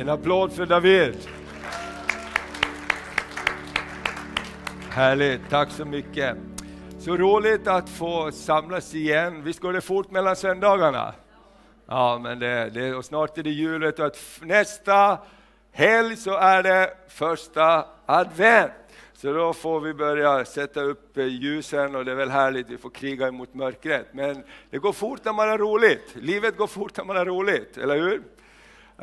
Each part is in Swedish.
En applåd för David. Härligt, tack så mycket. Så roligt att få samlas igen. Visst går det fort mellan söndagarna? Ja, men det, det, och snart är det julet och nästa helg så är det första advent. Så då får vi börja sätta upp eh, ljusen och det är väl härligt, vi får kriga emot mörkret. Men det går fort när man har roligt. Livet går fort när man har roligt, eller hur?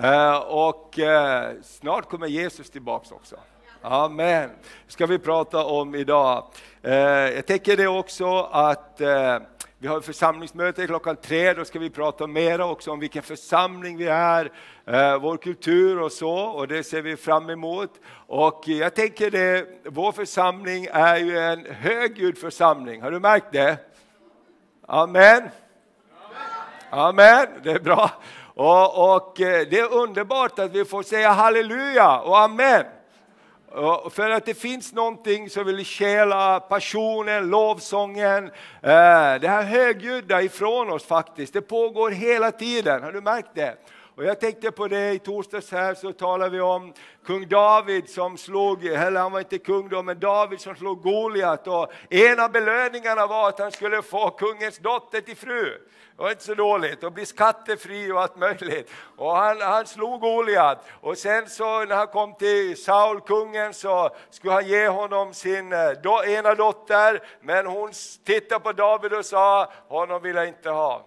Eh, och eh, snart kommer Jesus tillbaks också. Amen. Det ska vi prata om idag. Eh, jag tänker det också att vi har församlingsmöte klockan tre, då ska vi prata mer också om vilken församling vi är, vår kultur och så, och det ser vi fram emot. Och jag tänker det, vår församling är ju en högljudd församling, har du märkt det? Amen. Amen, det är bra. Och, och eh, det är underbart att vi får säga halleluja och amen. För att det finns någonting som vill stjäla passionen, lovsången, eh, det här högljudda ifrån oss faktiskt. Det pågår hela tiden, har du märkt det? Och jag tänkte på det i torsdags här så talade vi om kung David som slog, eller han var inte kung då, men David som slog Goliat och en av belöningarna var att han skulle få kungens dotter till fru. Det var inte så dåligt, och bli skattefri och allt möjligt. Och han, han slog Goliat och sen så när han kom till Saul, kungen, så skulle han ge honom sin eh, do, ena dotter, men hon tittade på David och sa, honom vill jag inte ha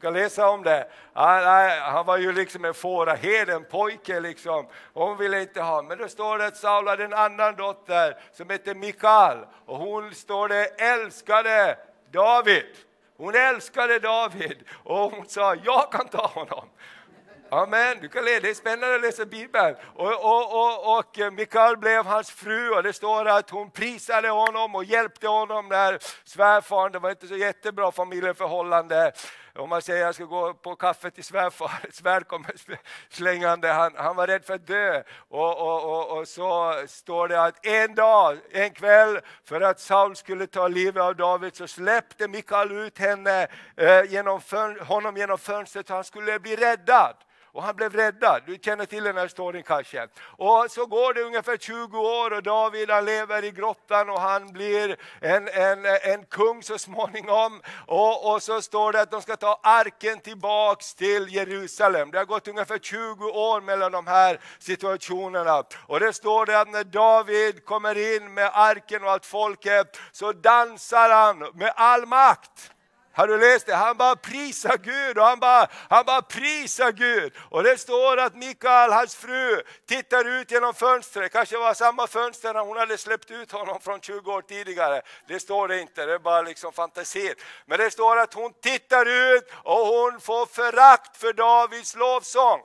kan läsa om det. Han, han var ju liksom en fåraherde, en pojke liksom. Hon ville inte ha, men då står det att Saul hade en annan dotter som hette Mikal och hon står det älskade David. Hon älskade David och hon sa, jag kan ta honom. Amen, du kan läsa, det är spännande att läsa Bibeln. Och, och, och, och Mikael blev hans fru och det står att hon prisade honom och hjälpte honom när svärfaren, det var inte så jättebra familjeförhållande. Om man säger att jag ska gå på kaffe till svärfar, svärd kommer slängande, han, han var rädd för att dö. Och, och, och, och, så står det att en dag, en kväll, för att Saul skulle ta livet av David så släppte Mikael ut henne, eh, genom, honom genom fönstret, han skulle bli räddad och han blev räddad. Du känner till den här storyn kanske. Och så går det ungefär 20 år och David han lever i grottan och han blir en, en, en kung så småningom. Och, och så står det att de ska ta arken tillbaks till Jerusalem. Det har gått ungefär 20 år mellan de här situationerna. Och det står det att när David kommer in med arken och allt folket så dansar han med all makt. Har du läst det? Han bara prisar Gud och han bara, han bara prisar Gud. Och det står att Mikael, hans fru, tittar ut genom fönstret. kanske var samma fönster när hon hade släppt ut honom från 20 år tidigare. Det står det inte, det är bara liksom fantasi. Men det står att hon tittar ut och hon får förakt för Davids lovsång.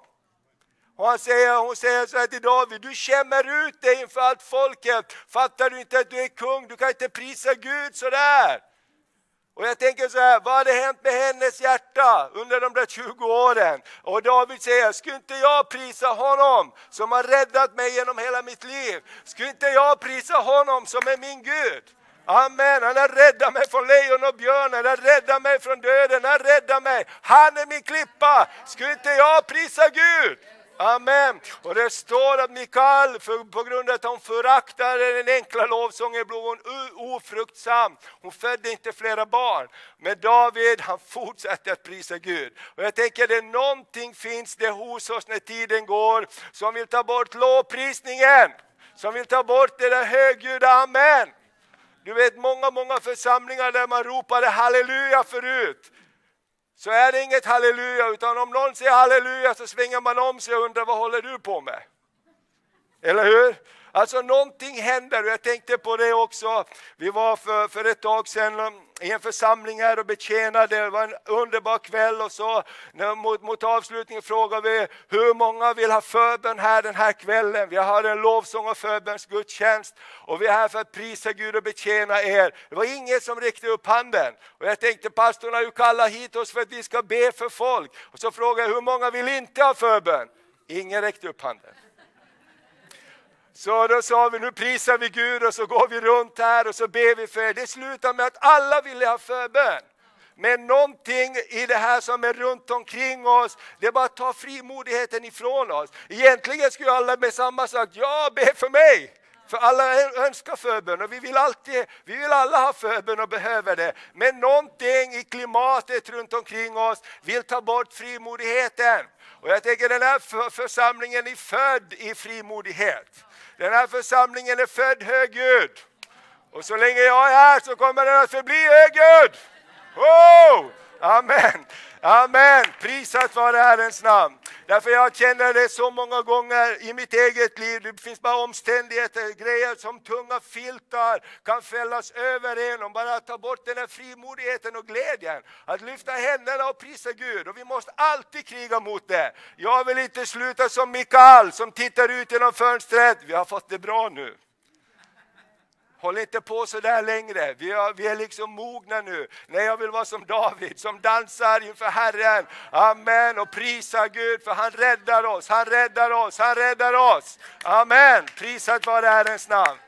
Och han säger, hon säger så här till David, du skämmer ut dig inför allt folket. Fattar du inte att du är kung? Du kan inte prisa Gud sådär. Och jag tänker så här, vad hade hänt med hennes hjärta under de där 20 åren? Och David säger, skulle inte jag prisa honom som har räddat mig genom hela mitt liv? Skulle inte jag prisa honom som är min Gud? Amen, han har räddat mig från lejon och björn, han har räddat mig från döden, han har räddat mig. Han är min klippa. Skulle inte jag prisa Gud? Amen. Och det står att Mikael, för, på grund av att hon föraktade den enkla lovsången, blev hon ofruktsam. Hon födde inte flera barn. Men David, han fortsatte att prisa Gud. Och jag tänker det någonting finns det hos oss när tiden går, som vill ta bort lovprisningen. Som vill ta bort det där högljudda amen. Du vet många, många församlingar där man ropade halleluja förut så är det inget halleluja, utan om någon säger halleluja så svänger man om sig och undrar vad håller du på med? Eller hur? Alltså någonting händer och jag tänkte på det också. Vi var för, för ett tag sedan um, i en församling här och betjänade. Det var en underbar kväll och så mot, mot avslutningen frågade vi hur många vill ha förbön här den här kvällen. Vi har en lovsång och förbönsgudstjänst och vi är här för att prisa Gud och betjäna er. Det var ingen som räckte upp handen. Och jag tänkte pastorn har ju kallat hit oss för att vi ska be för folk. Och så frågade jag hur många vill inte ha förbön? Ingen räckte upp handen. Så då sa vi, nu prisar vi Gud och så går vi runt här och så ber vi för er. Det slutar med att alla ville ha förbön. Men någonting i det här som är runt omkring oss, det bara tar frimodigheten ifrån oss. Egentligen skulle alla med samma sak, ja be för mig. För alla önskar förbön och vi vill, alltid, vi vill alla ha förbön och behöver det. Men någonting i klimatet runt omkring oss vill ta bort frimodigheten. Och jag tänker den här församlingen är född i frimodighet. Den här församlingen är född högljudd. Och så länge jag är här så kommer den att förbli högljudd. Oh! Amen, amen. Prisat vare Herrens namn. Därför jag känner det så många gånger i mitt eget liv. Det finns bara omständigheter, grejer som tunga filtar kan fällas över en och bara ta bort den här frimodigheten och glädjen. Att lyfta händerna och prisa Gud. Och vi måste alltid kriga mot det. Jag vill inte sluta som Mikael som tittar ut genom fönstret. Vi har fått det bra nu. Håll inte på så där längre. Vi är, vi är liksom mogna nu. Nej, jag vill vara som David som dansar inför Herren. Amen. Och prisa Gud för han räddar oss, han räddar oss, han räddar oss. Amen. Prisat vare Herrens namn.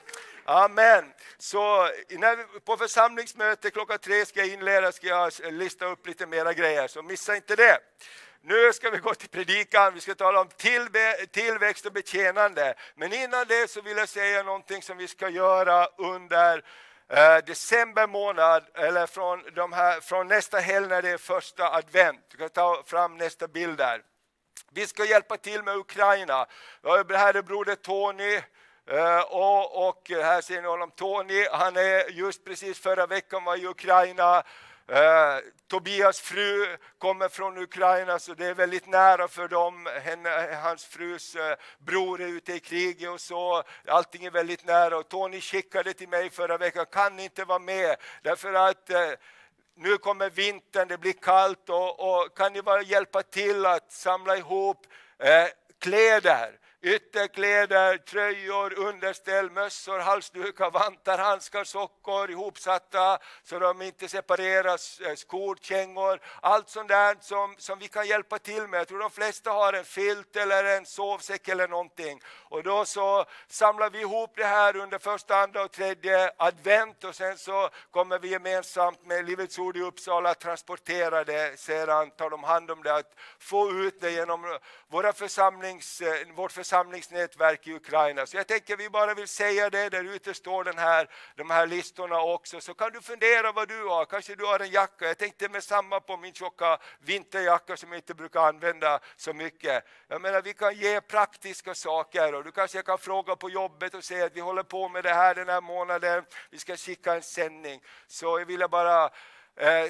Amen. Så när, på församlingsmöte klockan tre ska jag inleda, ska jag lista upp lite mera grejer, så missa inte det. Nu ska vi gå till predikan, vi ska tala om tillväxt och betjänande. Men innan det så vill jag säga någonting som vi ska göra under eh, december månad, eller från, de här, från nästa helg när det är första advent. Du kan ta fram nästa bild där. Vi ska hjälpa till med Ukraina. Här är broder Tony, Uh, och, och, här ser ni honom, Tony, han är just precis förra veckan var i Ukraina Eh, Tobias fru kommer från Ukraina så det är väldigt nära för dem. Henne, hans frus eh, bror är ute i kriget och så. Allting är väldigt nära. Och Tony skickade till mig förra veckan, kan inte vara med därför att eh, nu kommer vintern, det blir kallt och, och kan ni bara hjälpa till att samla ihop eh, kläder Ytterkläder, tröjor, underställ, mössor, halsdukar, vantar, handskar, sockor ihopsatta så de inte separeras, eh, skor, kängor. Allt sånt där som, som vi kan hjälpa till med. Jag tror de flesta har en filt eller en sovsäck eller någonting. Och då så samlar vi ihop det här under första, andra och tredje advent och sen så kommer vi gemensamt med Livets Ord i Uppsala att transportera det. Sedan tar de hand om det, att få ut det genom våra församlings, eh, vårt församlings församlingsnätverk i Ukraina. Så jag tänker vi bara vill säga det, där ute står den här, de här listorna också. Så kan du fundera vad du har, kanske du har en jacka. Jag tänkte med samma på min tjocka vinterjacka som jag inte brukar använda så mycket. Jag menar vi kan ge praktiska saker och du kanske kan fråga på jobbet och säga att vi håller på med det här den här månaden, vi ska skicka en sändning. Så jag ville bara eh,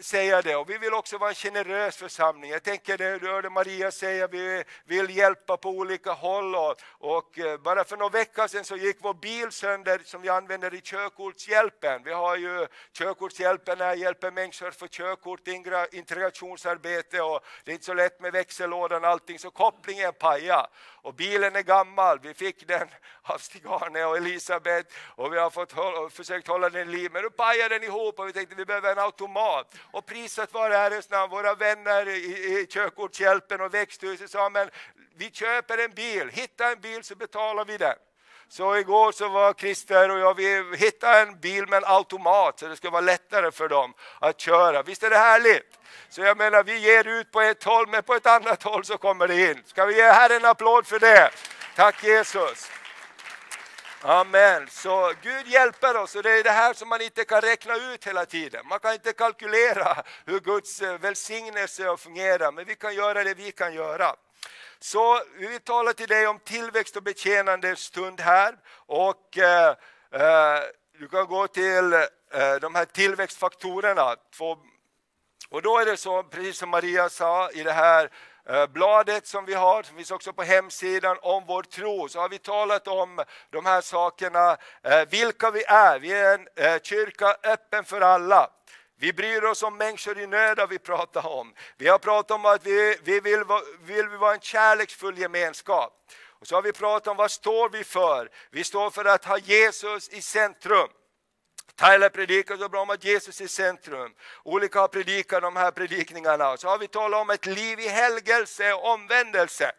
säga det. Och vi vill också vara en generös församling. Jag tänker det du hörde Maria säga, vi vill hjälpa på olika håll. Och, och eh, bara för några veckor sedan så gick vår bil sönder som vi använder i körkortshjälpen. Vi har ju körkortshjälpen här, hjälper människor för körkort, integrationsarbete och det är inte så lätt med växellådan och allting så kopplingen pajar. Och bilen är gammal, vi fick den av Stig-Arne och Elisabeth och vi har fått försökt hålla den i liv. Men nu pajade den ihop och vi tänkte vi behöver en automat. Och priset var Herrens namn, våra vänner i, i körkortshjälpen och växthuset sa men vi köper en bil, hitta en bil så betalar vi den. Så igår så var Christer och jag, vi hittade en bil med en automat så det ska vara lättare för dem att köra. Visst är det härligt? Så jag menar, vi ger ut på ett håll, men på ett annat håll så kommer det in. Ska vi ge Herren en applåd för det? Tack Jesus! Amen. Så Gud hjälper oss och det är det här som man inte kan räkna ut hela tiden. Man kan inte kalkylera hur Guds eh, välsignelse fungerar, men vi kan göra det vi kan göra. Så vi vill tala till dig om tillväxt och betjänande stund här. Och eh, eh, Du kan gå till eh, de här tillväxtfaktorerna. Två, och då är det så, precis som Maria sa i det här Eh, bladet som vi har, som finns också på hemsidan, om vår tro, så har vi talat om de här sakerna, eh, vilka vi är. Vi är en eh, kyrka öppen för alla. Vi bryr oss om människor i nöd har vi pratat om. Vi har pratat om att vi, vi vill, vill vi vara en kärleksfull gemenskap. Och så har vi pratat om vad står vi för? Vi står för att ha Jesus i centrum. Tyler predikar så bra om att Jesus är centrum. Olika har predikat de här predikningarna. Så har vi talat om ett liv i helgelse och omvändelse.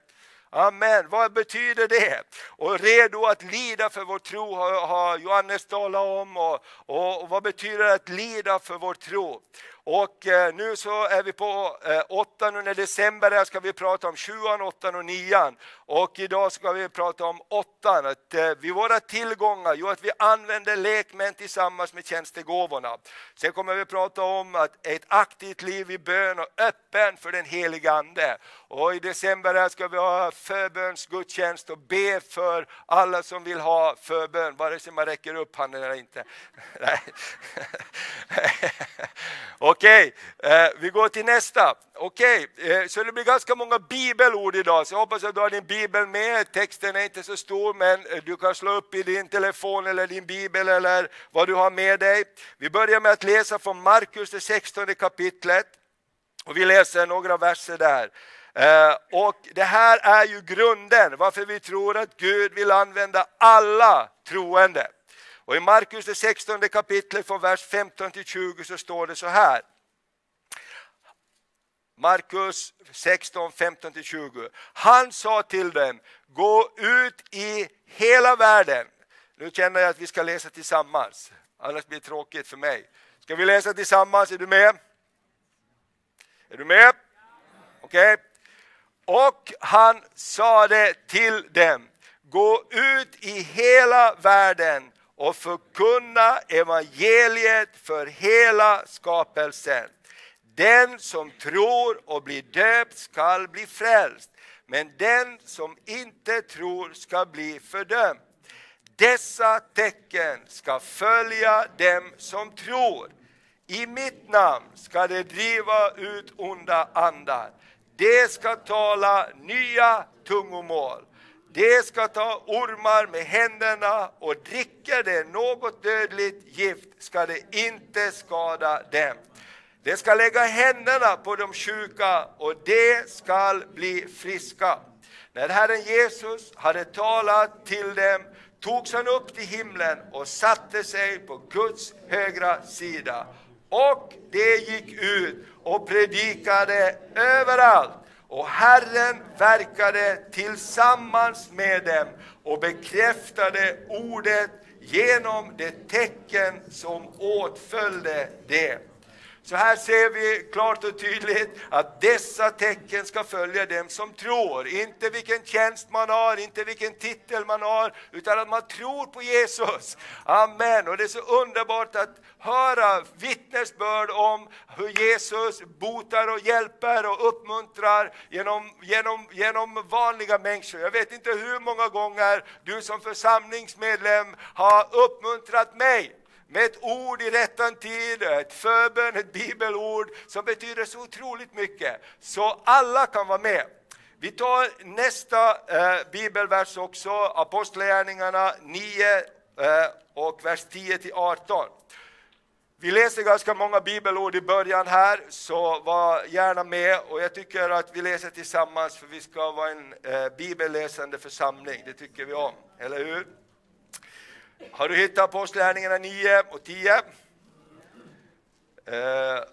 Amen. Vad betyder det? Och redo att lida för vår tro har, Johannes talat om. Och, och, och, vad betyder det att lida för vår tro? Och eh, nu så är vi på eh, åttan och under december, här ska vi prata om sjuan, åttan och nian. Och idag ska vi prata om åttan, att vi vid våra tillgångar, jo att vi använder lekmän tillsammans med tjänstegåvorna. Sen kommer vi prata om att ett aktivt liv i bön och öppen för den heliga Ande. Och i december här ska vi ha förbönsgudstjänst och be för alla som vill ha förbön, vare sig man räcker upp handen eller inte. Okej, eh, vi går till nästa. Okej, eh, så det blir ganska många bibelord idag, så jag hoppas att du har din bibel med. Texten är inte så stor, men eh, du kan slå upp i din telefon eller din bibel eller vad du har med dig. Vi börjar med att läsa från Markus, det 16 kapitlet. Och vi läser några verser där. Eh, och det här är ju grunden varför vi tror att Gud vill använda alla troende. Och i Markus det 16 kapitlet från vers 15 till 20 så står det så här. Markus 16, 15 till 20. Han sa till dem, gå ut i hela världen. Nu känner jag att vi ska läsa tillsammans, annars blir det tråkigt för mig. Ska vi läsa tillsammans? Är du med? Är du med? Okej. Okay. Och han sade till dem, gå ut i hela världen och förkunna evangeliet för hela skapelsen. Den som tror och blir döpt skall bli frälst, men den som inte tror ska bli fördömd. Dessa tecken ska följa dem som tror. I mitt namn ska de driva ut onda andar. De ska tala nya tungomål. De ska ta ormar med händerna och dricker det något dödligt gift ska det inte skada dem. De ska lägga händerna på de sjuka och de skall bli friska. När Herren Jesus hade talat till dem togs han upp till himlen och satte sig på Guds högra sida. Och de gick ut och predikade överallt och Herren verkade tillsammans med dem och bekräftade ordet genom det tecken som åtföljde det. Så här ser vi klart och tydligt att dessa tecken ska följa dem som tror. Inte vilken tjänst man har, inte vilken titel man har, utan att man tror på Jesus. Amen. Och det är så underbart att höra vittnesbörd om hur Jesus botar och hjälper och uppmuntrar genom, genom, genom vanliga människor. Jag vet inte hur många gånger du som församlingsmedlem har uppmuntrat mig med ett ord i rättan tid, ett förbön, ett bibelord som betyder så otroligt mycket. Så alla kan vara med. Vi tar nästa eh, bibelvers också, Apostlagärningarna 9 eh, och vers 10 till 18. Vi läser ganska många bibelord i början här, så var gärna med. Och jag tycker att vi läser tillsammans, för vi ska vara en eh, bibelläsande församling. Det tycker vi om, eller hur? Har du hittat Apostlagärningarna 9 och 10? Eh,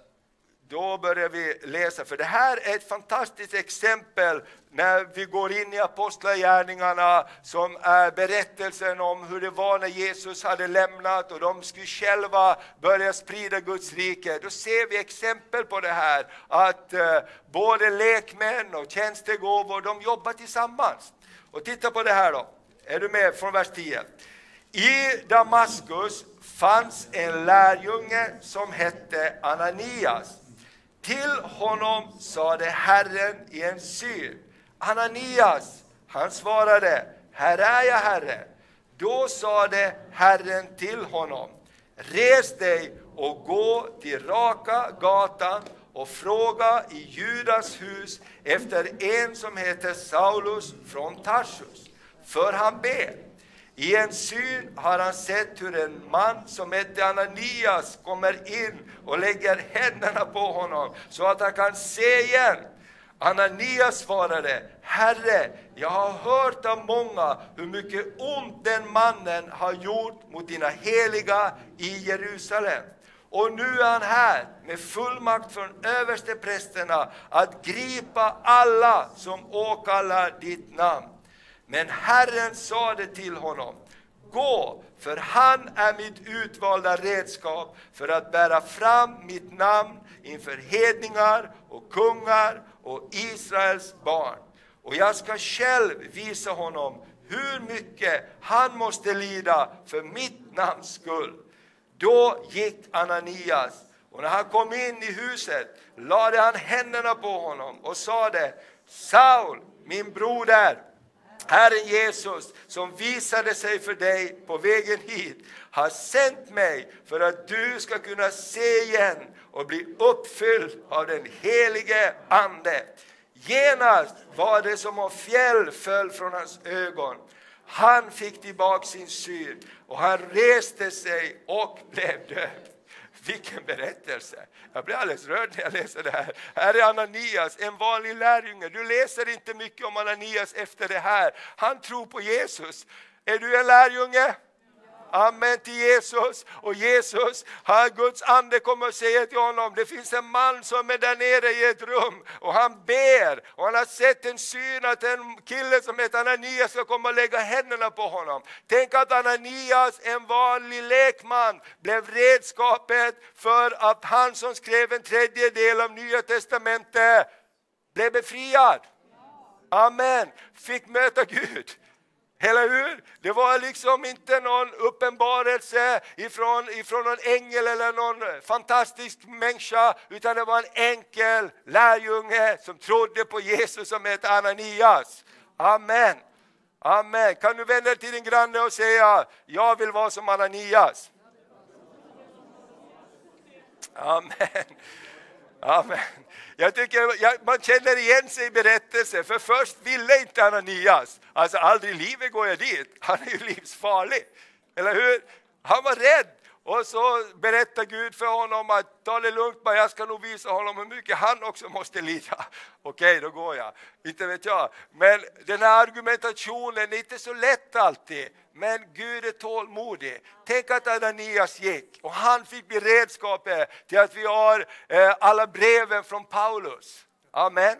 då börjar vi läsa, för det här är ett fantastiskt exempel när vi går in i Apostlagärningarna som är berättelsen om hur det var när Jesus hade lämnat och de skulle själva börja sprida Guds rike. Då ser vi exempel på det här, att eh, både lekmän och tjänstegåvor, de jobbar tillsammans. Och titta på det här då, är du med från vers 10? I Damaskus fanns en lärjunge som hette Ananias. Till honom sade Herren i en syn, Ananias, han svarade, här är jag Herre. Då sade Herren till honom, res dig och gå till raka gatan och fråga i Judas hus efter en som heter Saulus från Tarsus, för han ber. I en syn har han sett hur en man som heter Ananias kommer in och lägger händerna på honom så att han kan se igen. Ananias svarade, Herre, jag har hört av många hur mycket ont den mannen har gjort mot dina heliga i Jerusalem. Och nu är han här med fullmakt från översteprästerna att gripa alla som åkallar ditt namn. Men Herren sade till honom, Gå, för han är mitt utvalda redskap för att bära fram mitt namn inför hedningar och kungar och Israels barn. Och jag ska själv visa honom hur mycket han måste lida för mitt namns skull. Då gick Ananias och när han kom in i huset lade han händerna på honom och sade Saul, min broder, Herren Jesus som visade sig för dig på vägen hit har sänt mig för att du ska kunna se igen och bli uppfylld av den helige Ande. Genast var det som om fjäll föll från hans ögon. Han fick tillbaka sin syn och han reste sig och blev döpt. Vilken berättelse! Jag blir alldeles rörd när jag läser det här. Här är Ananias, en vanlig lärjunge. Du läser inte mycket om Ananias efter det här. Han tror på Jesus. Är du en lärjunge? Amen till Jesus. Och Jesus, har Guds ande kommer och säger till honom, det finns en man som är där nere i ett rum och han ber och han har sett en syn att en kille som heter Ananias ska komma och lägga händerna på honom. Tänk att Ananias, en vanlig lekman, blev redskapet för att han som skrev en tredjedel av Nya Testamentet blev befriad. Amen, fick möta Gud. Eller hur? Det var liksom inte någon uppenbarelse ifrån, ifrån någon ängel eller någon fantastisk människa, utan det var en enkel lärjunge som trodde på Jesus som hette Ananias. Amen. Amen. Kan du vända dig till din granne och säga, jag vill vara som Ananias. Amen. Amen. Jag tycker jag, man känner igen sig i berättelsen, för först ville inte Ananias. Alltså aldrig i livet går jag dit, han är ju livsfarlig. Eller hur? Han var rädd. Och så berättar Gud för honom att ta det lugnt men jag ska nog visa honom hur mycket han också måste lida. Okej, då går jag. Inte vet jag. Men den här argumentationen är inte så lätt alltid. Men Gud är tålmodig. Tänk att Ananias gick och han fick beredskapen till att vi har eh, alla breven från Paulus. Amen.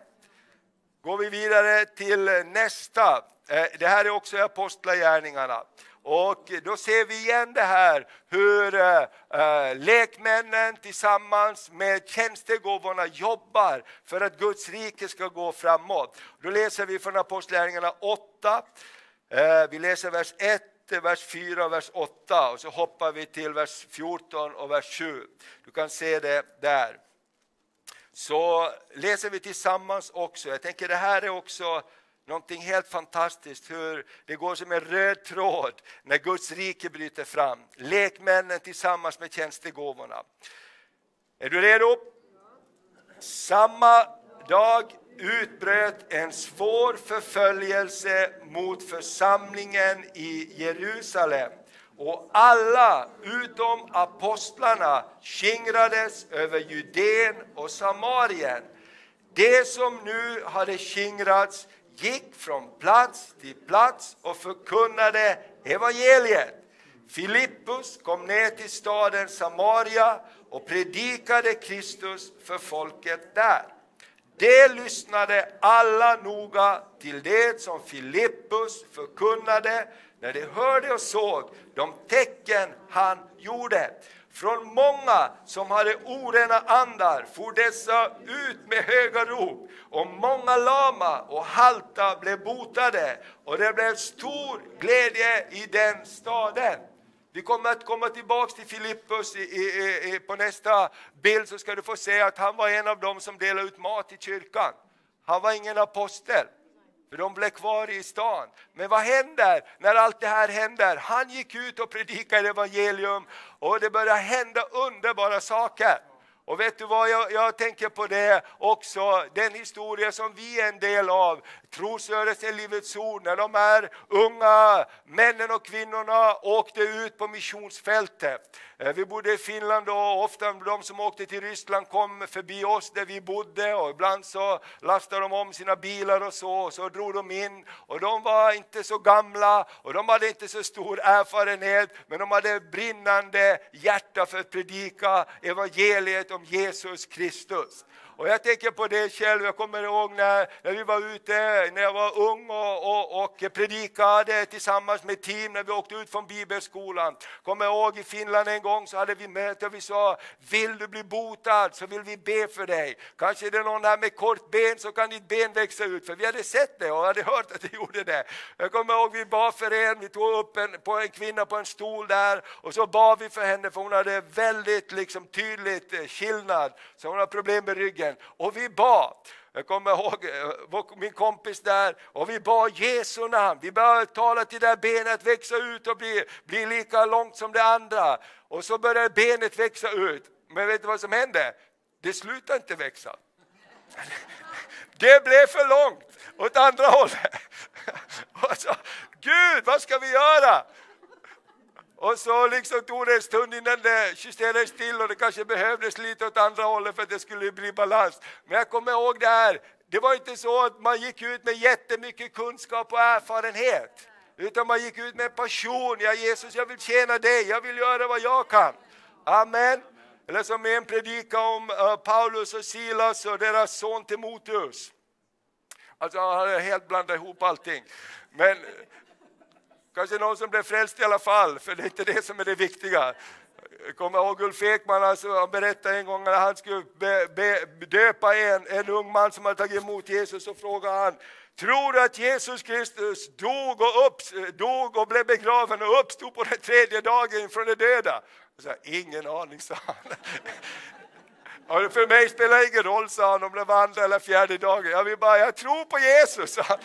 Går vi vidare till nästa. Eh, det här är också Apostlagärningarna. Och då ser vi igen det här hur äh, lekmännen tillsammans med tjänstegåvorna jobbar för att Guds rike ska gå framåt. Då läser vi från Apostlagärningarna 8, äh, eh, vi läser vers 1 vers 4 och vers 8 och så hoppar vi till vers 14 och vers 7. Du kan se det där. Så läser vi tillsammans också. Jag tänker det här är också Någonting helt fantastiskt hur det går som en röd tråd när Guds rike bryter fram. Lekmännen tillsammans med tjänstegåvorna. Är du redo? Samma dag utbröt en svår förföljelse mot församlingen i Jerusalem och alla utom apostlarna skingrades över Judeen och Samarien. Det som nu hade skingrats gick från plats till plats och förkunnade evangeliet. Filippus kom ner till staden Samaria och predikade Kristus för folket där. De lyssnade alla noga till det som Filippus förkunnade när de hörde och såg de tecken han gjorde. Från många som hade orena andar for dessa ut med höga rop och många lama och halta blev botade och det blev stor glädje i den staden. Vi kommer att komma tillbaks till Filippus i, i, i, på nästa bild så ska du få se att han var en av dem som delade ut mat i kyrkan. Han var ingen apostel. För de blev kvar i stan. Men vad händer när allt det här händer? Han gick ut och predikade evangelium och det började hända underbara saker. Och vet du vad, jag, jag, tänker på det också, den historia som vi är en del av, trosrörelsen Livets Ord, när de här unga männen och kvinnorna åkte ut på missionsfältet. Eh, vi bodde i Finland och ofta de som åkte till Ryssland kom förbi oss där vi bodde och ibland så lastade de om sina bilar och så, och så drog de in och de var inte så gamla och de hade inte så stor erfarenhet men de hade brinnande hjärta för att predika evangeliet om Jesus Kristus. Och jag tänker på det själv, jag kommer ihåg när, när vi var ute, när jag var ung och, och, och predikade tillsammans med team när vi åkte ut från bibelskolan. Kommer ihåg i Finland en gång så hade vi möte och vi sa, vill du bli botad så vill vi be för dig. Kanske det är någon där med kort ben så kan ditt ben växa ut, för vi hade sett det och hade hört att det gjorde det. Jag kommer ihåg vi bad för en, vi tog upp en, på en kvinna på en stol där och så bad vi för henne för hon hade väldigt liksom, tydligt eh, skillnad, så hon har problem med ryggen. Och vi bad. Jag kommer ihåg eh, min kompis där och vi bad Jesu namn. Vi började tala till det där benet växa ut och bli, bli lika långt som det andra. Och så började benet växa ut. Men vet du vad som hände? Det slutade inte växa. Det blev för långt åt andra hållet. Och så, Gud, vad ska vi göra? Och så liksom tog det en stund innan det justerades till och det kanske behövdes lite åt andra hållet för att det skulle bli balans. Men jag kommer ihåg det här, det var inte så att man gick ut med jättemycket kunskap och erfarenhet. Utan man gick ut med passion, ja Jesus jag vill tjäna dig, jag vill göra vad jag kan. Amen. Eller som en predika om uh, Paulus och Silas och deras son Timoteus. Alltså han hade helt blandat ihop allting. Men Kanske någon som blev frälst i alla fall, för det är inte det som är det viktiga. Jag kommer ihåg Ulf Ekman, alltså, han berättade en gång när han skulle be, be, döpa en, en ung man som hade tagit emot Jesus, så frågade han Tror du att Jesus Kristus dog och, upp, dog och blev begraven och uppstod på den tredje dagen från de döda? Jag sa, Ingen aning, sa han. Ja, för mig spelar det ingen roll, sa han, om det var andra eller fjärde dagen. Jag vill bara, jag tror på Jesus, sa han.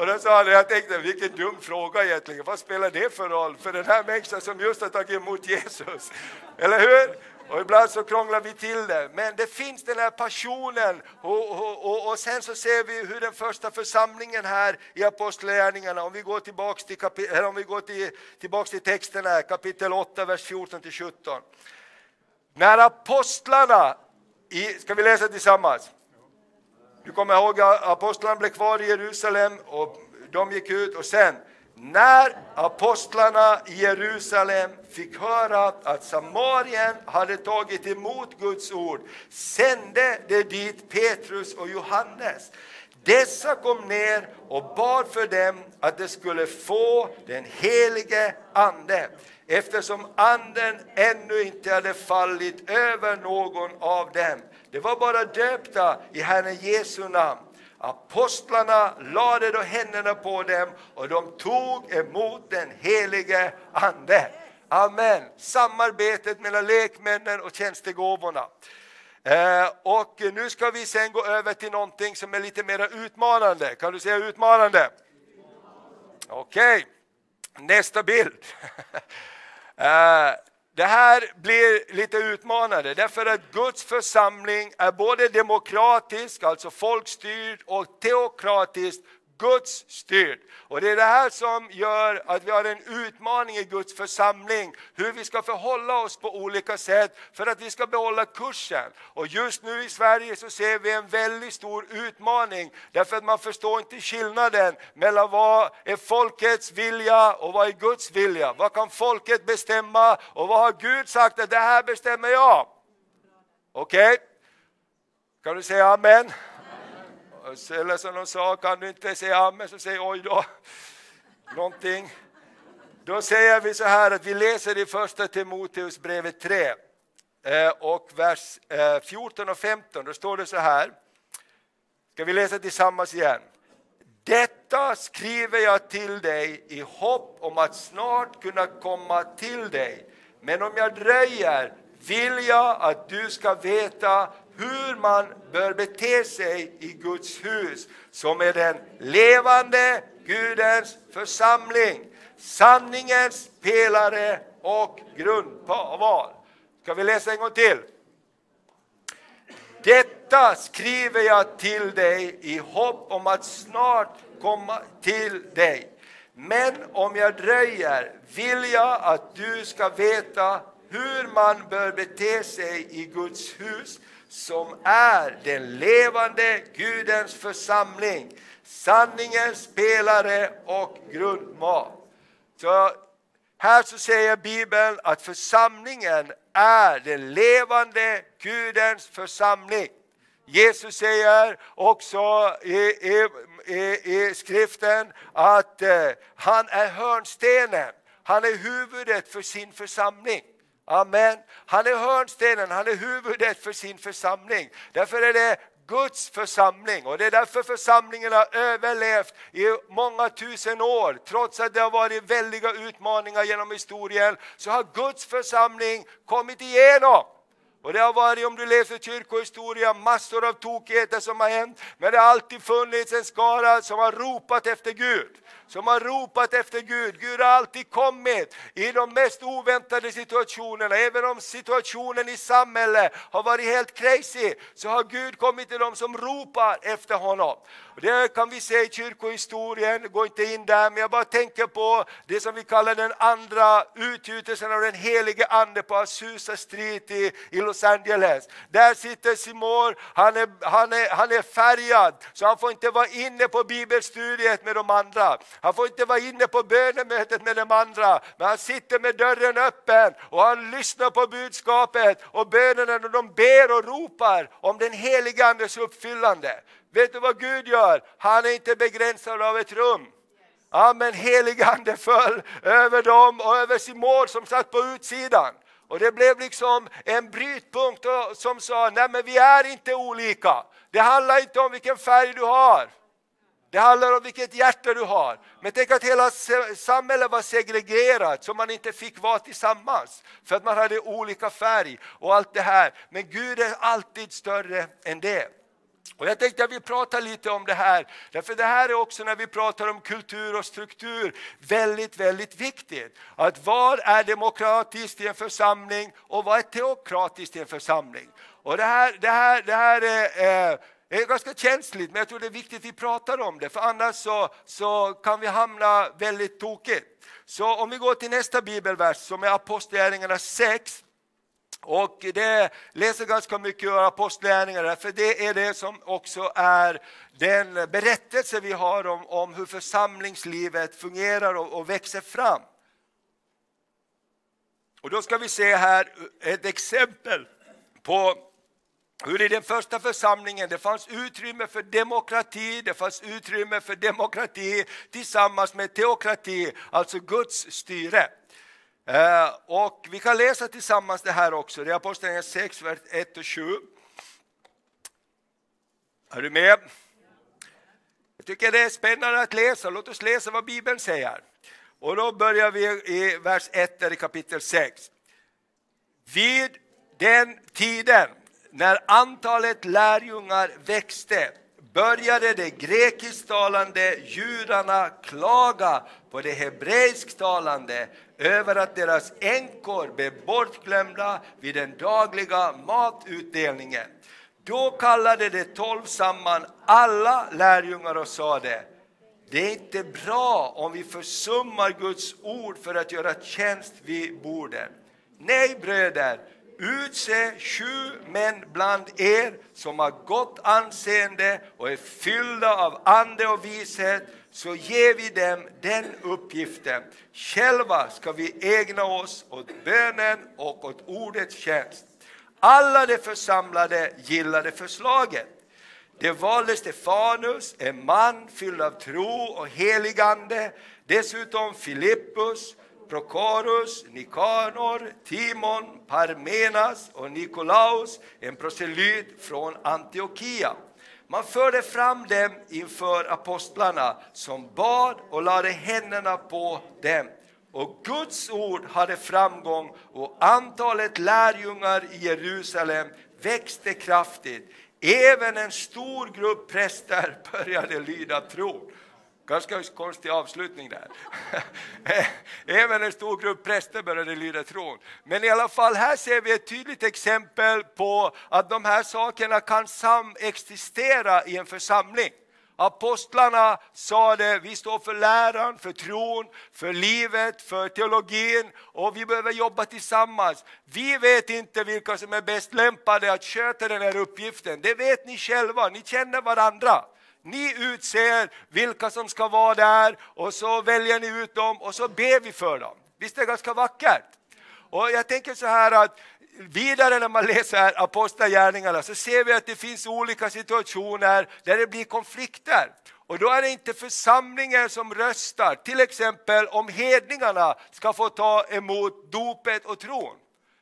Och då sa han, jag tänkte, vilken dum fråga egentligen. Vad spelar det för roll för den här människan som just har tagit emot Jesus? Eller hur? Och ibland så krånglar vi till det. Men det finns den här passionen. Och, och, och, och sen så ser vi hur den första församlingen här i Apostlagärningarna, om vi går tillbaks till, kapi- om vi går till, tillbaks till texten här, kapitel 8, vers 14 till 17. När apostlarna, i, ska vi läsa tillsammans? Du kommer ihåg att apostlarna blev kvar i Jerusalem och de gick ut och sen när apostlarna i Jerusalem fick höra att Samarien hade tagit emot Guds ord sände de dit Petrus och Johannes. Dessa kom ner och bad för dem att de skulle få den helige Ande eftersom anden ännu inte hade fallit över någon av dem. Det var bara döpta i Herren Jesu namn. Apostlarna lade då händerna på dem och de tog emot den helige Ande. Amen. Samarbetet mellan lekmännen och tjänstegåvorna. Eh, och nu ska vi sen gå över till någonting som är lite mer utmanande. Kan du säga utmanande? Okej, okay. nästa bild. eh, det här blir lite utmanande därför att Guds församling är både demokratisk, alltså folkstyrd, och teokratisk, Guds styrd. Och det är det här som gör att vi har en utmaning i Guds församling, hur vi ska förhålla oss på olika sätt för att vi ska behålla kursen. Och just nu i Sverige så ser vi en väldigt stor utmaning, därför att man förstår inte skillnaden mellan vad är folkets vilja och vad är Guds vilja. Vad kan folket bestämma och vad har Gud sagt att det här bestämmer jag? Okej? Okay? Kan du säga amen? Eller som de sa, kan du inte säga amen så säg oj då. Någonting. Då säger vi så här att vi läser i första Timoteus brevet 3 eh, och vers eh, 14 och 15. Då står det så här. Ska vi läsa tillsammans igen? Detta skriver jag till dig i hopp om att snart kunna komma till dig. Men om jag dröjer vill jag att du ska veta hur man bör bete sig i Guds hus som är den levande Gudens församling, sanningens pelare och grundval. Ska vi läsa en gång till? Detta skriver jag till dig i hopp om att snart komma till dig. Men om jag dröjer vill jag att du ska veta hur man bör bete sig i Guds hus som är den levande Gudens församling, sanningens pelare och grundval. Så här så säger Bibeln att församlingen är den levande Gudens församling. Jesus säger också i, i, i, i skriften att eh, han är hörnstenen, han är huvudet för sin församling. Amen. Han är hörnstenen, han är huvudet för sin församling. Därför är det Guds församling och det är därför församlingen har överlevt i många tusen år. Trots att det har varit väldiga utmaningar genom historien så har Guds församling kommit igenom. Och det har varit, om du läser kyrkohistoria, massor av tokigheter som har hänt. Men det har alltid funnits en skara som har ropat efter Gud som har ropat efter Gud. Gud har alltid kommit i de mest oväntade situationerna. Även om situationen i samhället har varit helt crazy så har Gud kommit till dem som ropar efter honom. Och det kan vi se i kyrkohistorien, gå inte in där, men jag bara tänker på det som vi kallar den andra utgjutelsen av den helige Ande på Azusa Street i, i Los Angeles. Där sitter Simon, han är, han, är, han är färgad så han får inte vara inne på bibelstudiet med de andra. Han får inte vara inne på bönemötet med de andra, men han sitter med dörren öppen och han lyssnar på budskapet och bönerna och de ber och ropar om den helige Andes uppfyllande. Vet du vad Gud gör? Han är inte begränsad av ett rum. Amen, men helig ande föll över dem och över Simon som satt på utsidan. Och det blev liksom en brytpunkt som sa, nej men vi är inte olika. Det handlar inte om vilken färg du har. Det handlar om vilket hjärta du har. Men tänk att hela samhället var segregerat så man inte fick vara tillsammans. För att man hade olika färg och allt det här. Men Gud är alltid större än det. Och jag tänkte att vi pratar lite om det här, därför det här är också när vi pratar om kultur och struktur väldigt, väldigt viktigt. Att vad är demokratiskt i en församling och vad är teokratiskt i en församling? Och det här, det här, det här är, eh, det är ganska känsligt, men jag tror det är viktigt att vi pratar om det, för annars så, så kan vi hamna väldigt tokigt. Så om vi går till nästa bibelvers som är Apostlagärningarna 6, och det läser ganska mycket ur Apostlagärningarna, för det är det som också är den berättelse vi har om, om hur församlingslivet fungerar och, och växer fram. Och då ska vi se här ett exempel på hur i den första församlingen det fanns utrymme för demokrati, det fanns utrymme för demokrati tillsammans med teokrati, alltså Guds styre. Eh, och vi kan läsa tillsammans det här också, det är Apostlagärningarna 6, vers 1 och 7. Är du med? Jag tycker det är spännande att läsa, låt oss läsa vad Bibeln säger. Och då börjar vi i vers 1 i kapitel 6. Vid den tiden när antalet lärjungar växte började de grekisktalande judarna klaga på de hebreisktalande över att deras änkor blev bortglömda vid den dagliga matutdelningen. Då kallade de tolv samman alla lärjungar och sade det är inte bra om vi försummar Guds ord för att göra tjänst vid borden. Nej, bröder, utse sju män bland er som har gott anseende och är fyllda av ande och vishet, så ger vi dem den uppgiften. Själva ska vi ägna oss åt bönen och åt ordets tjänst. Alla de församlade gillade förslaget. Det valde Stefanus, en man fylld av tro och heligande, dessutom Filippus, Prokorus, Nikanor, Timon, Parmenas och Nikolaus, en proselyt från Antiochia. Man förde fram dem inför apostlarna som bad och lade händerna på dem. Och Guds ord hade framgång och antalet lärjungar i Jerusalem växte kraftigt. Även en stor grupp präster började lyda tron. Ganska konstig avslutning där. Även en stor grupp präster började lyda tron. Men i alla fall, här ser vi ett tydligt exempel på att de här sakerna kan samexistera i en församling. Apostlarna sa det, vi står för läran, för tron, för livet, för teologin och vi behöver jobba tillsammans. Vi vet inte vilka som är bäst lämpade att sköta den här uppgiften, det vet ni själva, ni känner varandra. Ni utser vilka som ska vara där och så väljer ni ut dem och så ber vi för dem. Visst är det ganska vackert? Och jag tänker så här att vidare när man läser Apostlagärningarna så ser vi att det finns olika situationer där det blir konflikter. Och då är det inte församlingen som röstar, till exempel om hedningarna ska få ta emot dopet och tron.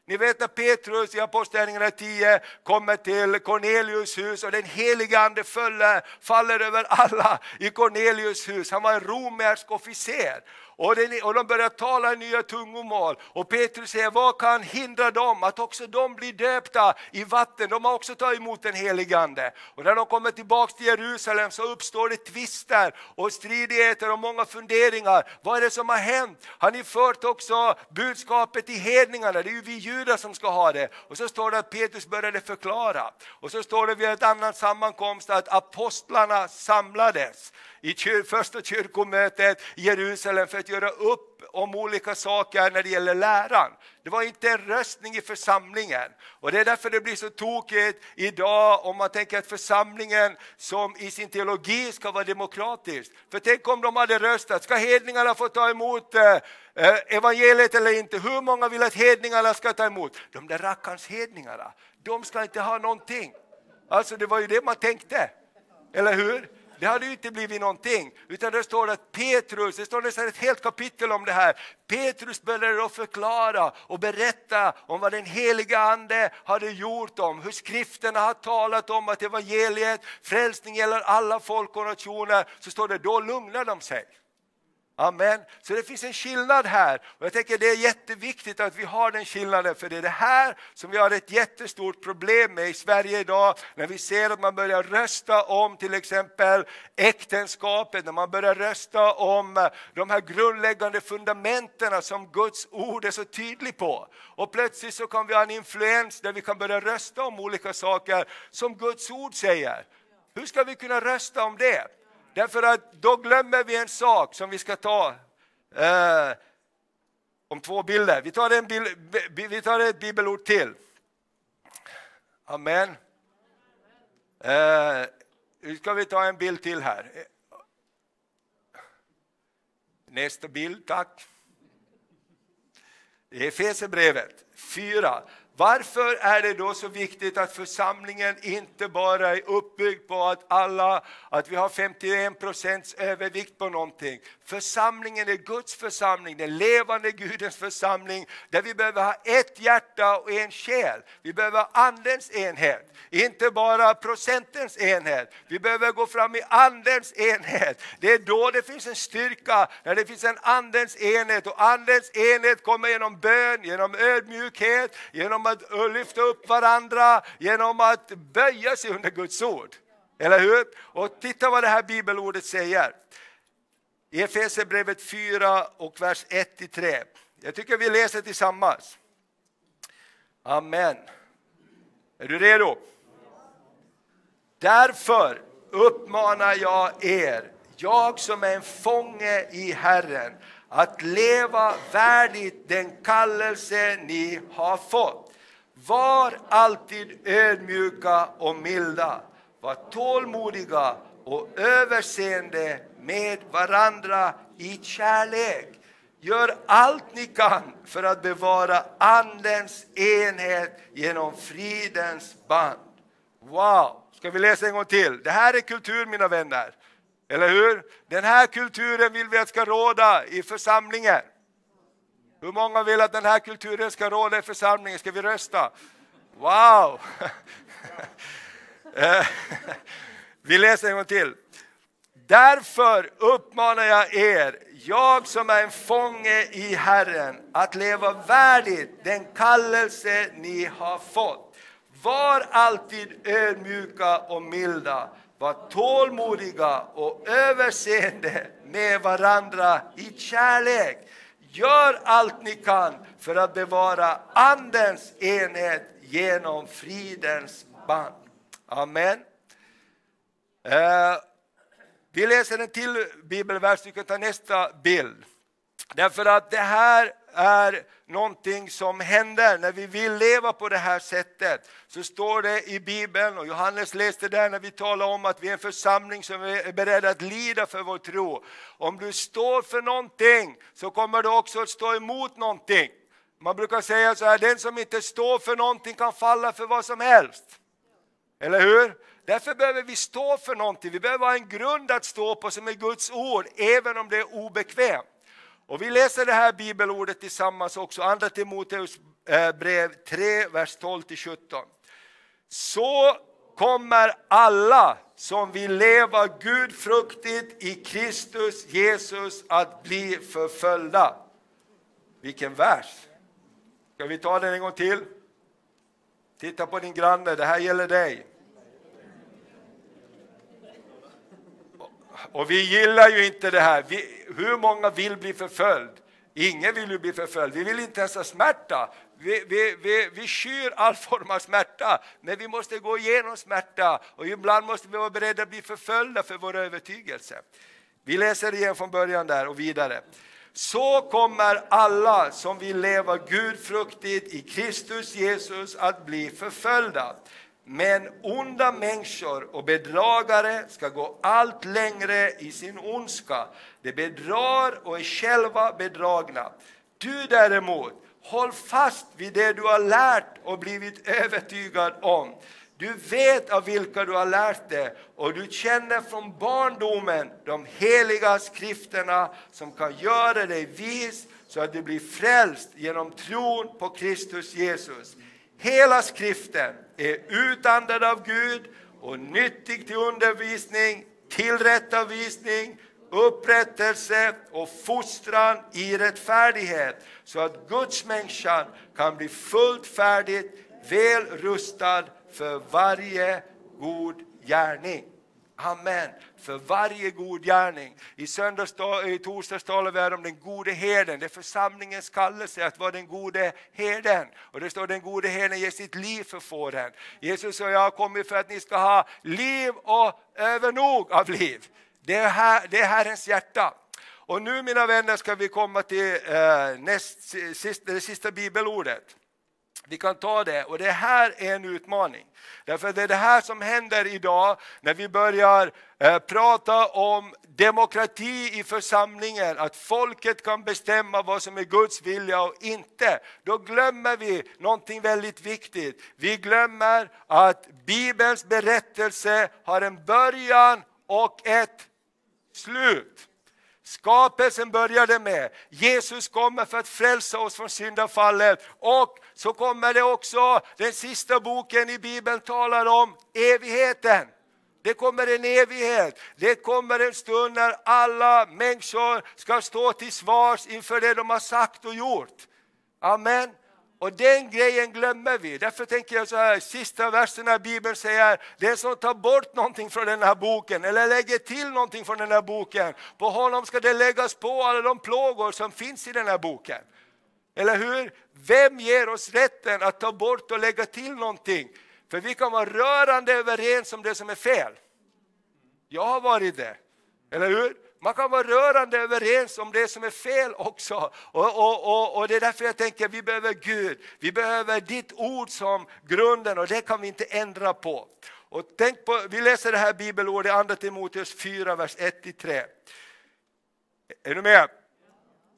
Ni vet när Petrus i Apostlagärningarna 10 kommer till Cornelius hus och den helige ande faller, faller över alla i Cornelius hus. Han var en romersk officer och, den, och de börjar tala nya tungomål. Och Petrus säger, vad kan hindra dem att också de blir döpta i vatten? De har också tagit emot den helige Ande. Och när de kommer tillbaks till Jerusalem så uppstår det tvister och stridigheter och många funderingar. Vad är det som har hänt? Har ni fört också budskapet till hedningarna? Det är ju vi judar som ska ha det. Och så står det att Petrus började förklara. Och så står det vid ett annat sammankomst att apostlarna samlades i första kyrkomötet i Jerusalem för att göra upp om olika saker när det gäller läran. Det var inte en röstning i församlingen. Och Det är därför det blir så tokigt idag om man tänker att församlingen som i sin teologi ska vara demokratisk. För tänk om de hade röstat, ska hedningarna få ta emot eh, evangeliet eller inte? Hur många vill att hedningarna ska ta emot? De där rackarns hedningarna, de ska inte ha någonting. Alltså det var ju det man tänkte, eller hur? Det hade ju inte blivit någonting. Utan det står att Petrus, det står nästan ett helt kapitel om det här. Petrus började då förklara och berätta om vad den heliga Ande hade gjort om, hur skrifterna har talat om att evangeliet, frälsning gäller alla folk och nationer. Så står det, då lugnar de sig. Amen. Så det finns en skillnad här. Och jag tänker det är jätteviktigt att vi har den skillnaden för det är det här som vi har ett jättestort problem med i Sverige idag. När vi ser att man börjar rösta om till exempel äktenskapet, när man börjar rösta om de här grundläggande fundamenten som Guds ord är så tydlig på. Och plötsligt så kan vi ha en influens där vi kan börja rösta om olika saker som Guds ord säger. Hur ska vi kunna rösta om det? Därför att då glömmer vi en sak som vi ska ta eh, om två bilder. Vi tar, en bild, vi tar ett bibelord till. Amen. Eh, nu ska vi ta en bild till här. Nästa bild, tack. Efesierbrevet 4. Varför är det då så viktigt att församlingen inte bara är uppbyggd på att alla, att vi har 51 procents övervikt på någonting. Församlingen är Guds församling, den levande Gudens församling, där vi behöver ha ett hjärta och en själ. Vi behöver ha andens enhet, inte bara procentens enhet. Vi behöver gå fram i andens enhet. Det är då det finns en styrka, när det finns en andens enhet. Och andens enhet kommer genom bön, genom ödmjukhet, genom att lyfta upp varandra genom att böja sig under Guds ord. Eller hur? Och titta vad det här bibelordet säger. I Efesierbrevet 4 och vers 1-3. Jag tycker vi läser tillsammans. Amen. Är du redo? Därför uppmanar jag er, jag som är en fånge i Herren, att leva värdigt den kallelse ni har fått. Var alltid ödmjuka och milda. Var tålmodiga och överseende med varandra i kärlek. Gör allt ni kan för att bevara Andens enhet genom fridens band. Wow! Ska vi läsa en gång till? Det här är kultur mina vänner. Eller hur? Den här kulturen vill vi att ska råda i församlingen. Hur många vill att den här kulturen ska råda i församlingen? Ska vi rösta? Wow! Eh, vi läser en gång till. Därför uppmanar jag er, jag som är en fånge i Herren, att leva värdigt den kallelse ni har fått. Var alltid ödmjuka och milda, var tålmodiga och överseende med varandra i kärlek. Gör allt ni kan för att bevara Andens enhet genom fridens band. Amen. Eh, vi läser en till bibelvers, vi kan ta nästa bild. Därför att det här är någonting som händer när vi vill leva på det här sättet. Så står det i Bibeln, och Johannes läste där när vi talar om att vi är en församling som är beredda att lida för vår tro. Om du står för någonting så kommer du också att stå emot någonting. Man brukar säga så här, den som inte står för någonting kan falla för vad som helst. Eller hur? Därför behöver vi stå för någonting, vi behöver ha en grund att stå på som är Guds ord, även om det är obekvämt. Och vi läser det här bibelordet tillsammans också, Andra Timoteus eh, brev 3, vers 12-17. Så kommer alla som vill leva gudfruktigt i Kristus Jesus att bli förföljda. Vilken vers! Ska vi ta den en gång till? Titta på din granne, det här gäller dig. Och vi gillar ju inte det här. Vi, hur många vill bli förföljd? Ingen vill ju bli förföljd. Vi vill inte ens ha smärta. Vi, vi, vi, vi skyr all form av smärta, men vi måste gå igenom smärta och ibland måste vi vara beredda att bli förföljda för vår övertygelse. Vi läser igen från början där och vidare. Så kommer alla som vill leva gudfruktigt i Kristus Jesus att bli förföljda. Men onda människor och bedragare ska gå allt längre i sin ondska. De bedrar och är själva bedragna. Du däremot, håll fast vid det du har lärt och blivit övertygad om. Du vet av vilka du har lärt dig och du känner från barndomen de heliga skrifterna som kan göra dig vis så att du blir frälst genom tron på Kristus Jesus. Hela skriften är utandad av Gud och nyttig till undervisning, tillrättavisning, upprättelse och fostran i rättfärdighet så att Guds människan kan bli fullt färdigt, väl rustad för varje god gärning. Amen. För varje god gärning. I, söndags, i torsdags talade vi om den gode herden. Det är församlingens kallelse att vara den gode herden. Och det står den gode herden ger sitt liv för fåren. Jesus sa jag har kommit för att ni ska ha liv och övernog av liv. Det är, här, det är Herrens hjärta. Och nu mina vänner ska vi komma till eh, näst, sista, det sista bibelordet. Vi kan ta det och det här är en utmaning. Därför det är det här som händer idag när vi börjar eh, prata om demokrati i församlingen, att folket kan bestämma vad som är Guds vilja och inte. Då glömmer vi någonting väldigt viktigt. Vi glömmer att Bibelns berättelse har en början och ett slut. Skapelsen började med Jesus kommer för att frälsa oss från syndafallet och så kommer det också, den sista boken i Bibeln talar om evigheten. Det kommer en evighet, det kommer en stund när alla människor ska stå till svars inför det de har sagt och gjort. Amen. Och den grejen glömmer vi. Därför tänker jag så här, sista versen i Bibeln säger, den som tar bort någonting från den här boken eller lägger till någonting från den här boken, på honom ska det läggas på alla de plågor som finns i den här boken. Eller hur? Vem ger oss rätten att ta bort och lägga till någonting? För vi kan vara rörande överens om det som är fel. Jag har varit det, eller hur? Man kan vara rörande överens om det som är fel också. Och, och, och, och, Det är därför jag tänker att vi behöver Gud. Vi behöver ditt ord som grunden och det kan vi inte ändra på. Och tänk på vi läser det här bibelordet i Andra Timoteus 4, vers 1-3. Är du med?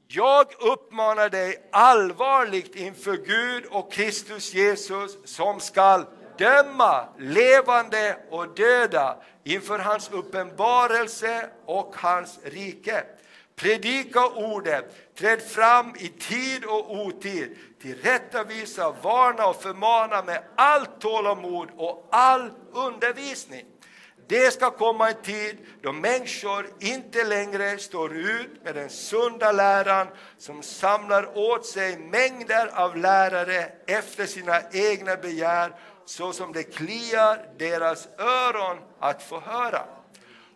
Jag uppmanar dig allvarligt inför Gud och Kristus Jesus som skall döma levande och döda inför hans uppenbarelse och hans rike. Predika ordet, träd fram i tid och otid, tillrättavisa, varna och förmana med allt tålamod och all undervisning. Det ska komma en tid då människor inte längre står ut med den sunda läran som samlar åt sig mängder av lärare efter sina egna begär så som det kliar deras öron att få höra.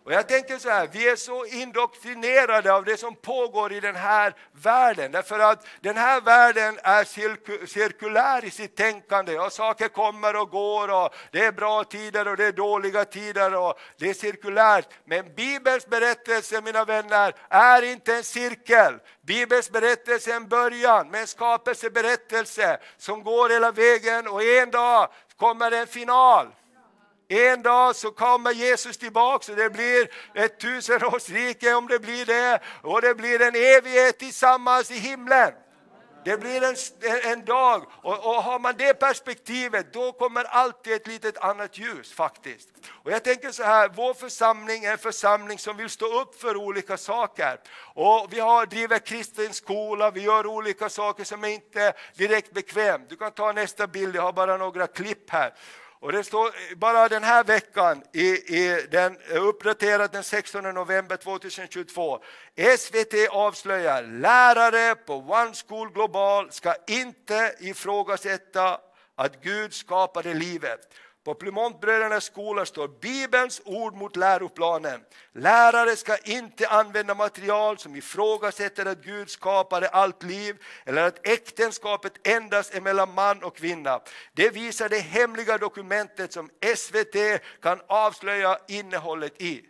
Och jag tänker så här, vi är så indoktrinerade av det som pågår i den här världen. Därför att den här världen är cirkulär i sitt tänkande. Och saker kommer och går och det är bra tider och det är dåliga tider och det är cirkulärt. Men Bibelns berättelse mina vänner är inte en cirkel. Bibelns berättelse är en början med en skapelseberättelse som går hela vägen och en dag kommer en final. En dag så kommer Jesus tillbaka och det blir ett tusenårsrike om det blir det och det blir en evighet tillsammans i himlen. Det blir en, en dag och, och har man det perspektivet då kommer alltid ett litet annat ljus faktiskt. Och jag tänker så här, vår församling är en församling som vill stå upp för olika saker. Och vi har, driver kristen skola, vi gör olika saker som är inte direkt bekvämt. Du kan ta nästa bild, jag har bara några klipp här. Och det står bara den här veckan, i, i den, uppdaterat den 16 november 2022. SVT avslöjar lärare på One School Global ska inte ifrågasätta att Gud skapade livet. På Plymontbrödernas skola står Bibelns ord mot läroplanen. Lärare ska inte använda material som ifrågasätter att Gud skapade allt liv eller att äktenskapet endast är mellan man och kvinna. Det visar det hemliga dokumentet som SVT kan avslöja innehållet i.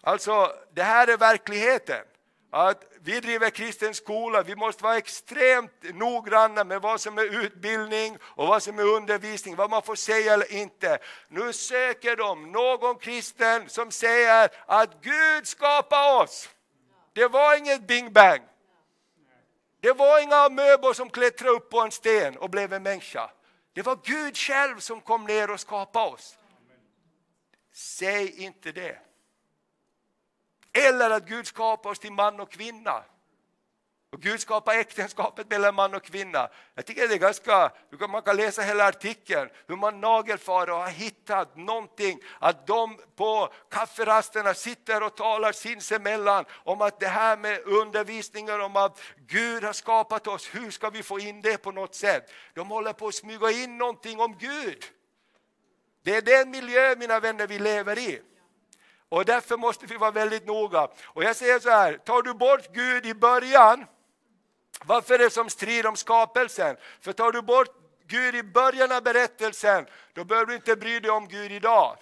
Alltså, det här är verkligheten att vi driver kristen skola, vi måste vara extremt noggranna med vad som är utbildning och vad som är undervisning, vad man får säga eller inte. Nu söker de någon kristen som säger att Gud skapade oss. Det var inget bing bang. Det var inga möbler som klättrade upp på en sten och blev en människa. Det var Gud själv som kom ner och skapade oss. Säg inte det. Eller att Gud skapar oss till man och kvinna. Och Gud skapar äktenskapet mellan man och kvinna. Jag tycker det är ganska, man kan läsa hela artikeln, hur man nagelfar och har hittat någonting, att de på kafferasterna sitter och talar sinsemellan om att det här med undervisningen om att Gud har skapat oss, hur ska vi få in det på något sätt? De håller på att smyga in någonting om Gud. Det är den miljö, mina vänner, vi lever i. Och därför måste vi vara väldigt noga. Och jag säger så här, tar du bort Gud i början, varför är det som strid om skapelsen? För tar du bort Gud i början av berättelsen, då behöver du inte bry dig om Gud idag.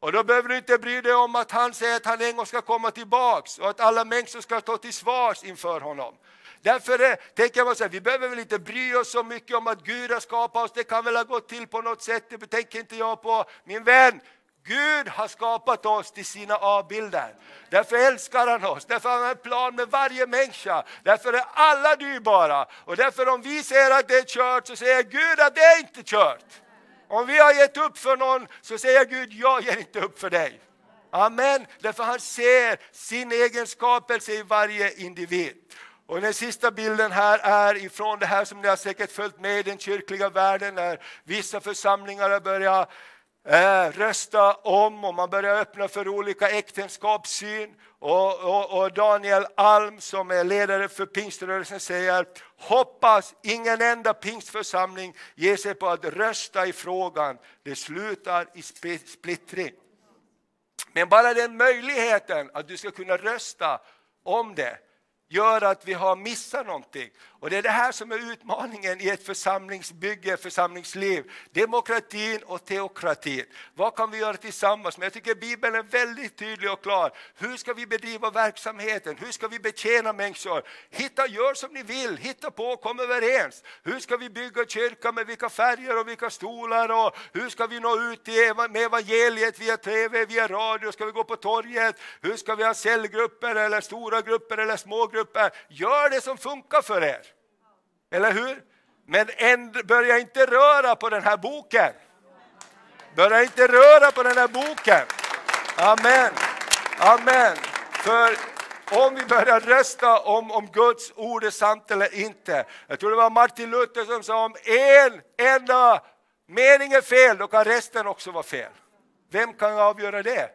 Och då behöver du inte bry dig om att han säger att han en gång ska komma tillbaks och att alla människor ska stå till svars inför honom. Därför är, tänker man så här, vi behöver väl inte bry oss så mycket om att Gud har skapat oss, det kan väl ha gått till på något sätt, det tänker inte jag på. Min vän, Gud har skapat oss till sina avbilder. Därför älskar han oss, därför har han en plan med varje människa. Därför är alla dyrbara. Och därför om vi säger att det är kört så säger Gud att det är inte kört. Om vi har gett upp för någon så säger Gud, jag ger inte upp för dig. Amen, därför han ser sin egen skapelse i varje individ. Och den sista bilden här är ifrån det här som ni har säkert följt med i den kyrkliga världen när vissa församlingar har börjat Eh, rösta om och man börjar öppna för olika äktenskapssyn. Och, och, och, Daniel Alm som är ledare för pingströrelsen säger hoppas ingen enda pingstförsamling ger sig på att rösta i frågan. Det slutar i splittring. Men bara den möjligheten att du ska kunna rösta om det gör att vi har missat någonting. Och det är det här som är utmaningen i ett församlingsbygge, församlingsliv. Demokratin och teokratin. Vad kan vi göra tillsammans? Men jag tycker Bibeln är väldigt tydlig och klar. Hur ska vi bedriva verksamheten? Hur ska vi betjäna människor? Hitta, gör som ni vill, hitta på, kom överens. Hur ska vi bygga kyrka med vilka färger och vilka stolar? Och hur ska vi nå ut med evangeliet via tv, via radio? Ska vi gå på torget? Hur ska vi ha cellgrupper eller stora grupper eller små grupper? Gör det som funkar för er. Eller hur? Men börja inte röra på den här boken. Börja inte röra på den här boken. Amen. Amen. För om vi börjar rösta om, om Guds ord är sant eller inte. Jag tror det var Martin Luther som sa om en enda mening är fel, då kan resten också vara fel. Vem kan avgöra det?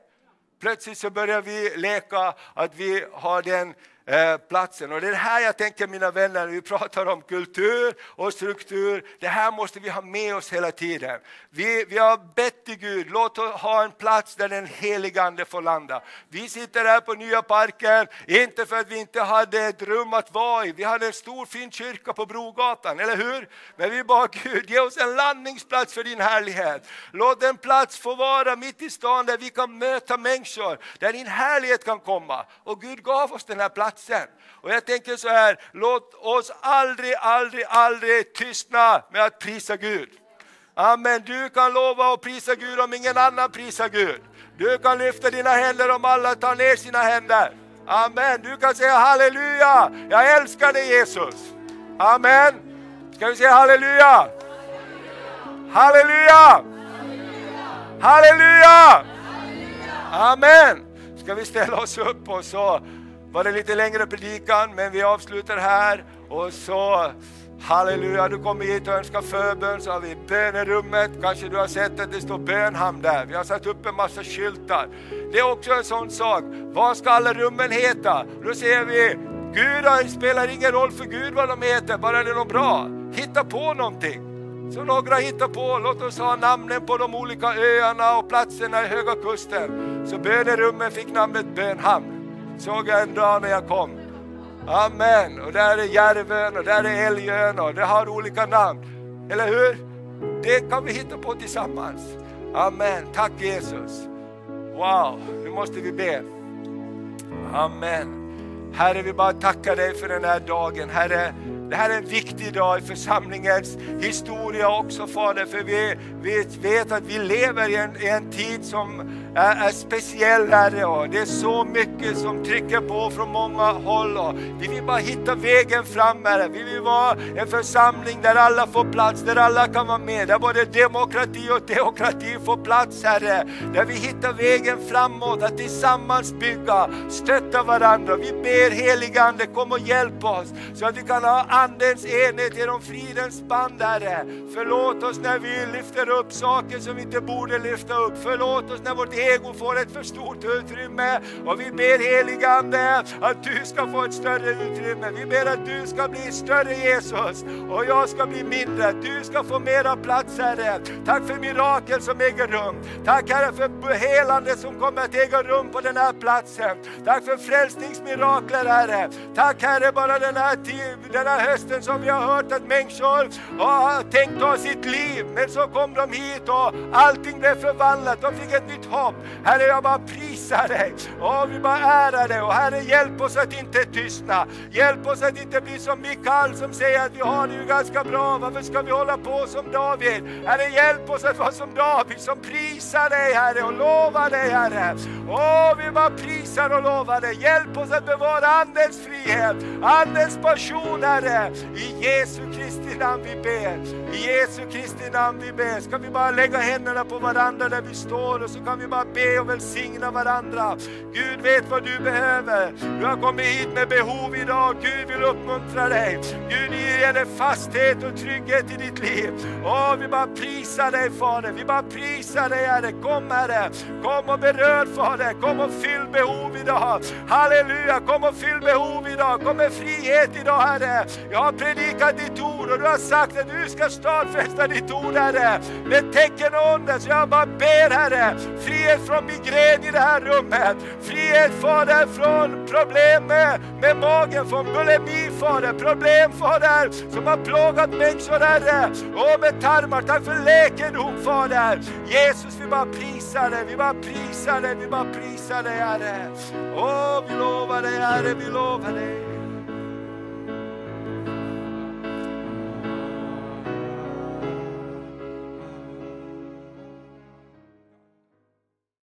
Plötsligt så börjar vi leka att vi har den Eh, platsen. Och det är det här jag tänker mina vänner, när vi pratar om kultur och struktur. Det här måste vi ha med oss hela tiden. Vi, vi har bett till Gud, låt oss ha en plats där den helige Ande får landa. Vi sitter här på Nya Parken, inte för att vi inte hade ett rum att vara i. Vi hade en stor fin kyrka på Brogatan, eller hur? Men vi bad Gud, ge oss en landningsplats för din härlighet. Låt en plats få vara mitt i stan där vi kan möta människor, där din härlighet kan komma. Och Gud gav oss den här platsen platsen. Och jag tänker så här, låt oss aldrig, aldrig, aldrig tystna med att prisa Gud. Amen, du kan lova att prisa Gud om ingen annan prisar Gud. Du kan lyfta dina händer om alla tar ner sina händer. Amen, du kan säga halleluja, jag älskar dig Jesus. Amen. Ska vi säga halleluja? Halleluja! Halleluja! Amen! Ska vi ställa oss upp och så var det lite längre predikan men vi avslutar här och så Halleluja, du kommer hit och önskar förbön så har vi bönerummet. Kanske du har sett att det står bönhamn där. Vi har satt upp en massa skyltar. Det är också en sån sak. Vad ska alla rummen heta? Då säger vi, Gud spelar ingen roll för Gud vad de heter, bara det är något bra. Hitta på någonting. Så några hittar på, låt oss ha namnen på de olika öarna och platserna i Höga Kusten. Så bönerummen fick namnet Bönhamn. Såg jag en dag när jag kom. Amen. Och där är Järven och där är Älgön och det har olika namn. Eller hur? Det kan vi hitta på tillsammans. Amen. Tack Jesus. Wow, nu måste vi be. Amen. Herre, vi bara tackar dig för den här dagen. Herre, det här är en viktig dag i församlingens historia också Fader, för vi, vi vet att vi lever i en, i en tid som är, är speciell Herre. Och det är så mycket som trycker på från många håll. Och vi vill bara hitta vägen fram Herre. Vi vill vara en församling där alla får plats, där alla kan vara med. Där både demokrati och teokrati får plats Herre. Där vi hittar vägen framåt, att tillsammans bygga, stötta varandra. Vi ber heligande, kom och hjälp oss så att vi kan ha Andens enhet genom fridens band Herre. Förlåt oss när vi lyfter upp saker som vi inte borde lyfta upp. Förlåt oss när vårt ego får ett för stort utrymme. Och vi ber heligande att du ska få ett större utrymme. Vi ber att du ska bli större Jesus och jag ska bli mindre. Du ska få mera plats Herre. Tack för mirakel som äger rum. Tack Herre för helande som kommer att äga rum på den här platsen. Tack för frälsningsmirakler Herre. Tack Herre bara den här, den här hösten som vi har hört att människor har tänkt ta sitt liv. Men så kom de hit och allting blev förvandlat. De fick ett nytt hopp. Herre, jag bara prisar dig. Åh, vi bara ärar dig. Och Herre, hjälp oss att inte tystna. Hjälp oss att inte bli som Mikael som säger att vi har det ju ganska bra. Varför ska vi hålla på som David? Herre, hjälp oss att vara som David som prisar dig Herre och lovar dig Herre. Åh, vi bara prisar och lovar dig. Hjälp oss att bevara Andens frihet, Andens passion Herre. I Jesu Kristi namn vi ber. I Jesu Kristi namn vi ber. Ska vi bara lägga händerna på varandra där vi står och så kan vi bara be och välsigna varandra. Gud vet vad du behöver. Du har kommit hit med behov idag. Gud vill uppmuntra dig. Gud ger dig fasthet och trygghet i ditt liv. Åh, vi bara prisar dig Fader. Vi bara prisar dig Herre. Kom Herre. Kom och berör Fader. Kom och fyll behov idag. Halleluja. Kom och fyll behov idag. Kom med frihet idag Herre. Jag har predikat ditt ord och du har sagt att du ska stadfästa ditt ord Herre. Med tecken och under. Så jag bara ber Herre. Frihet från migrän i det här rummet. Frihet Fader från problem med, med magen, från bulimi Fader. Problem Fader som har plågat människor Herre. Och med tarmar. Tack för läkedom Fader. Jesus vi bara prisar dig, vi bara prisar dig, vi bara prisar dig Herre. Åh vi lovar dig Herre, vi lovar dig.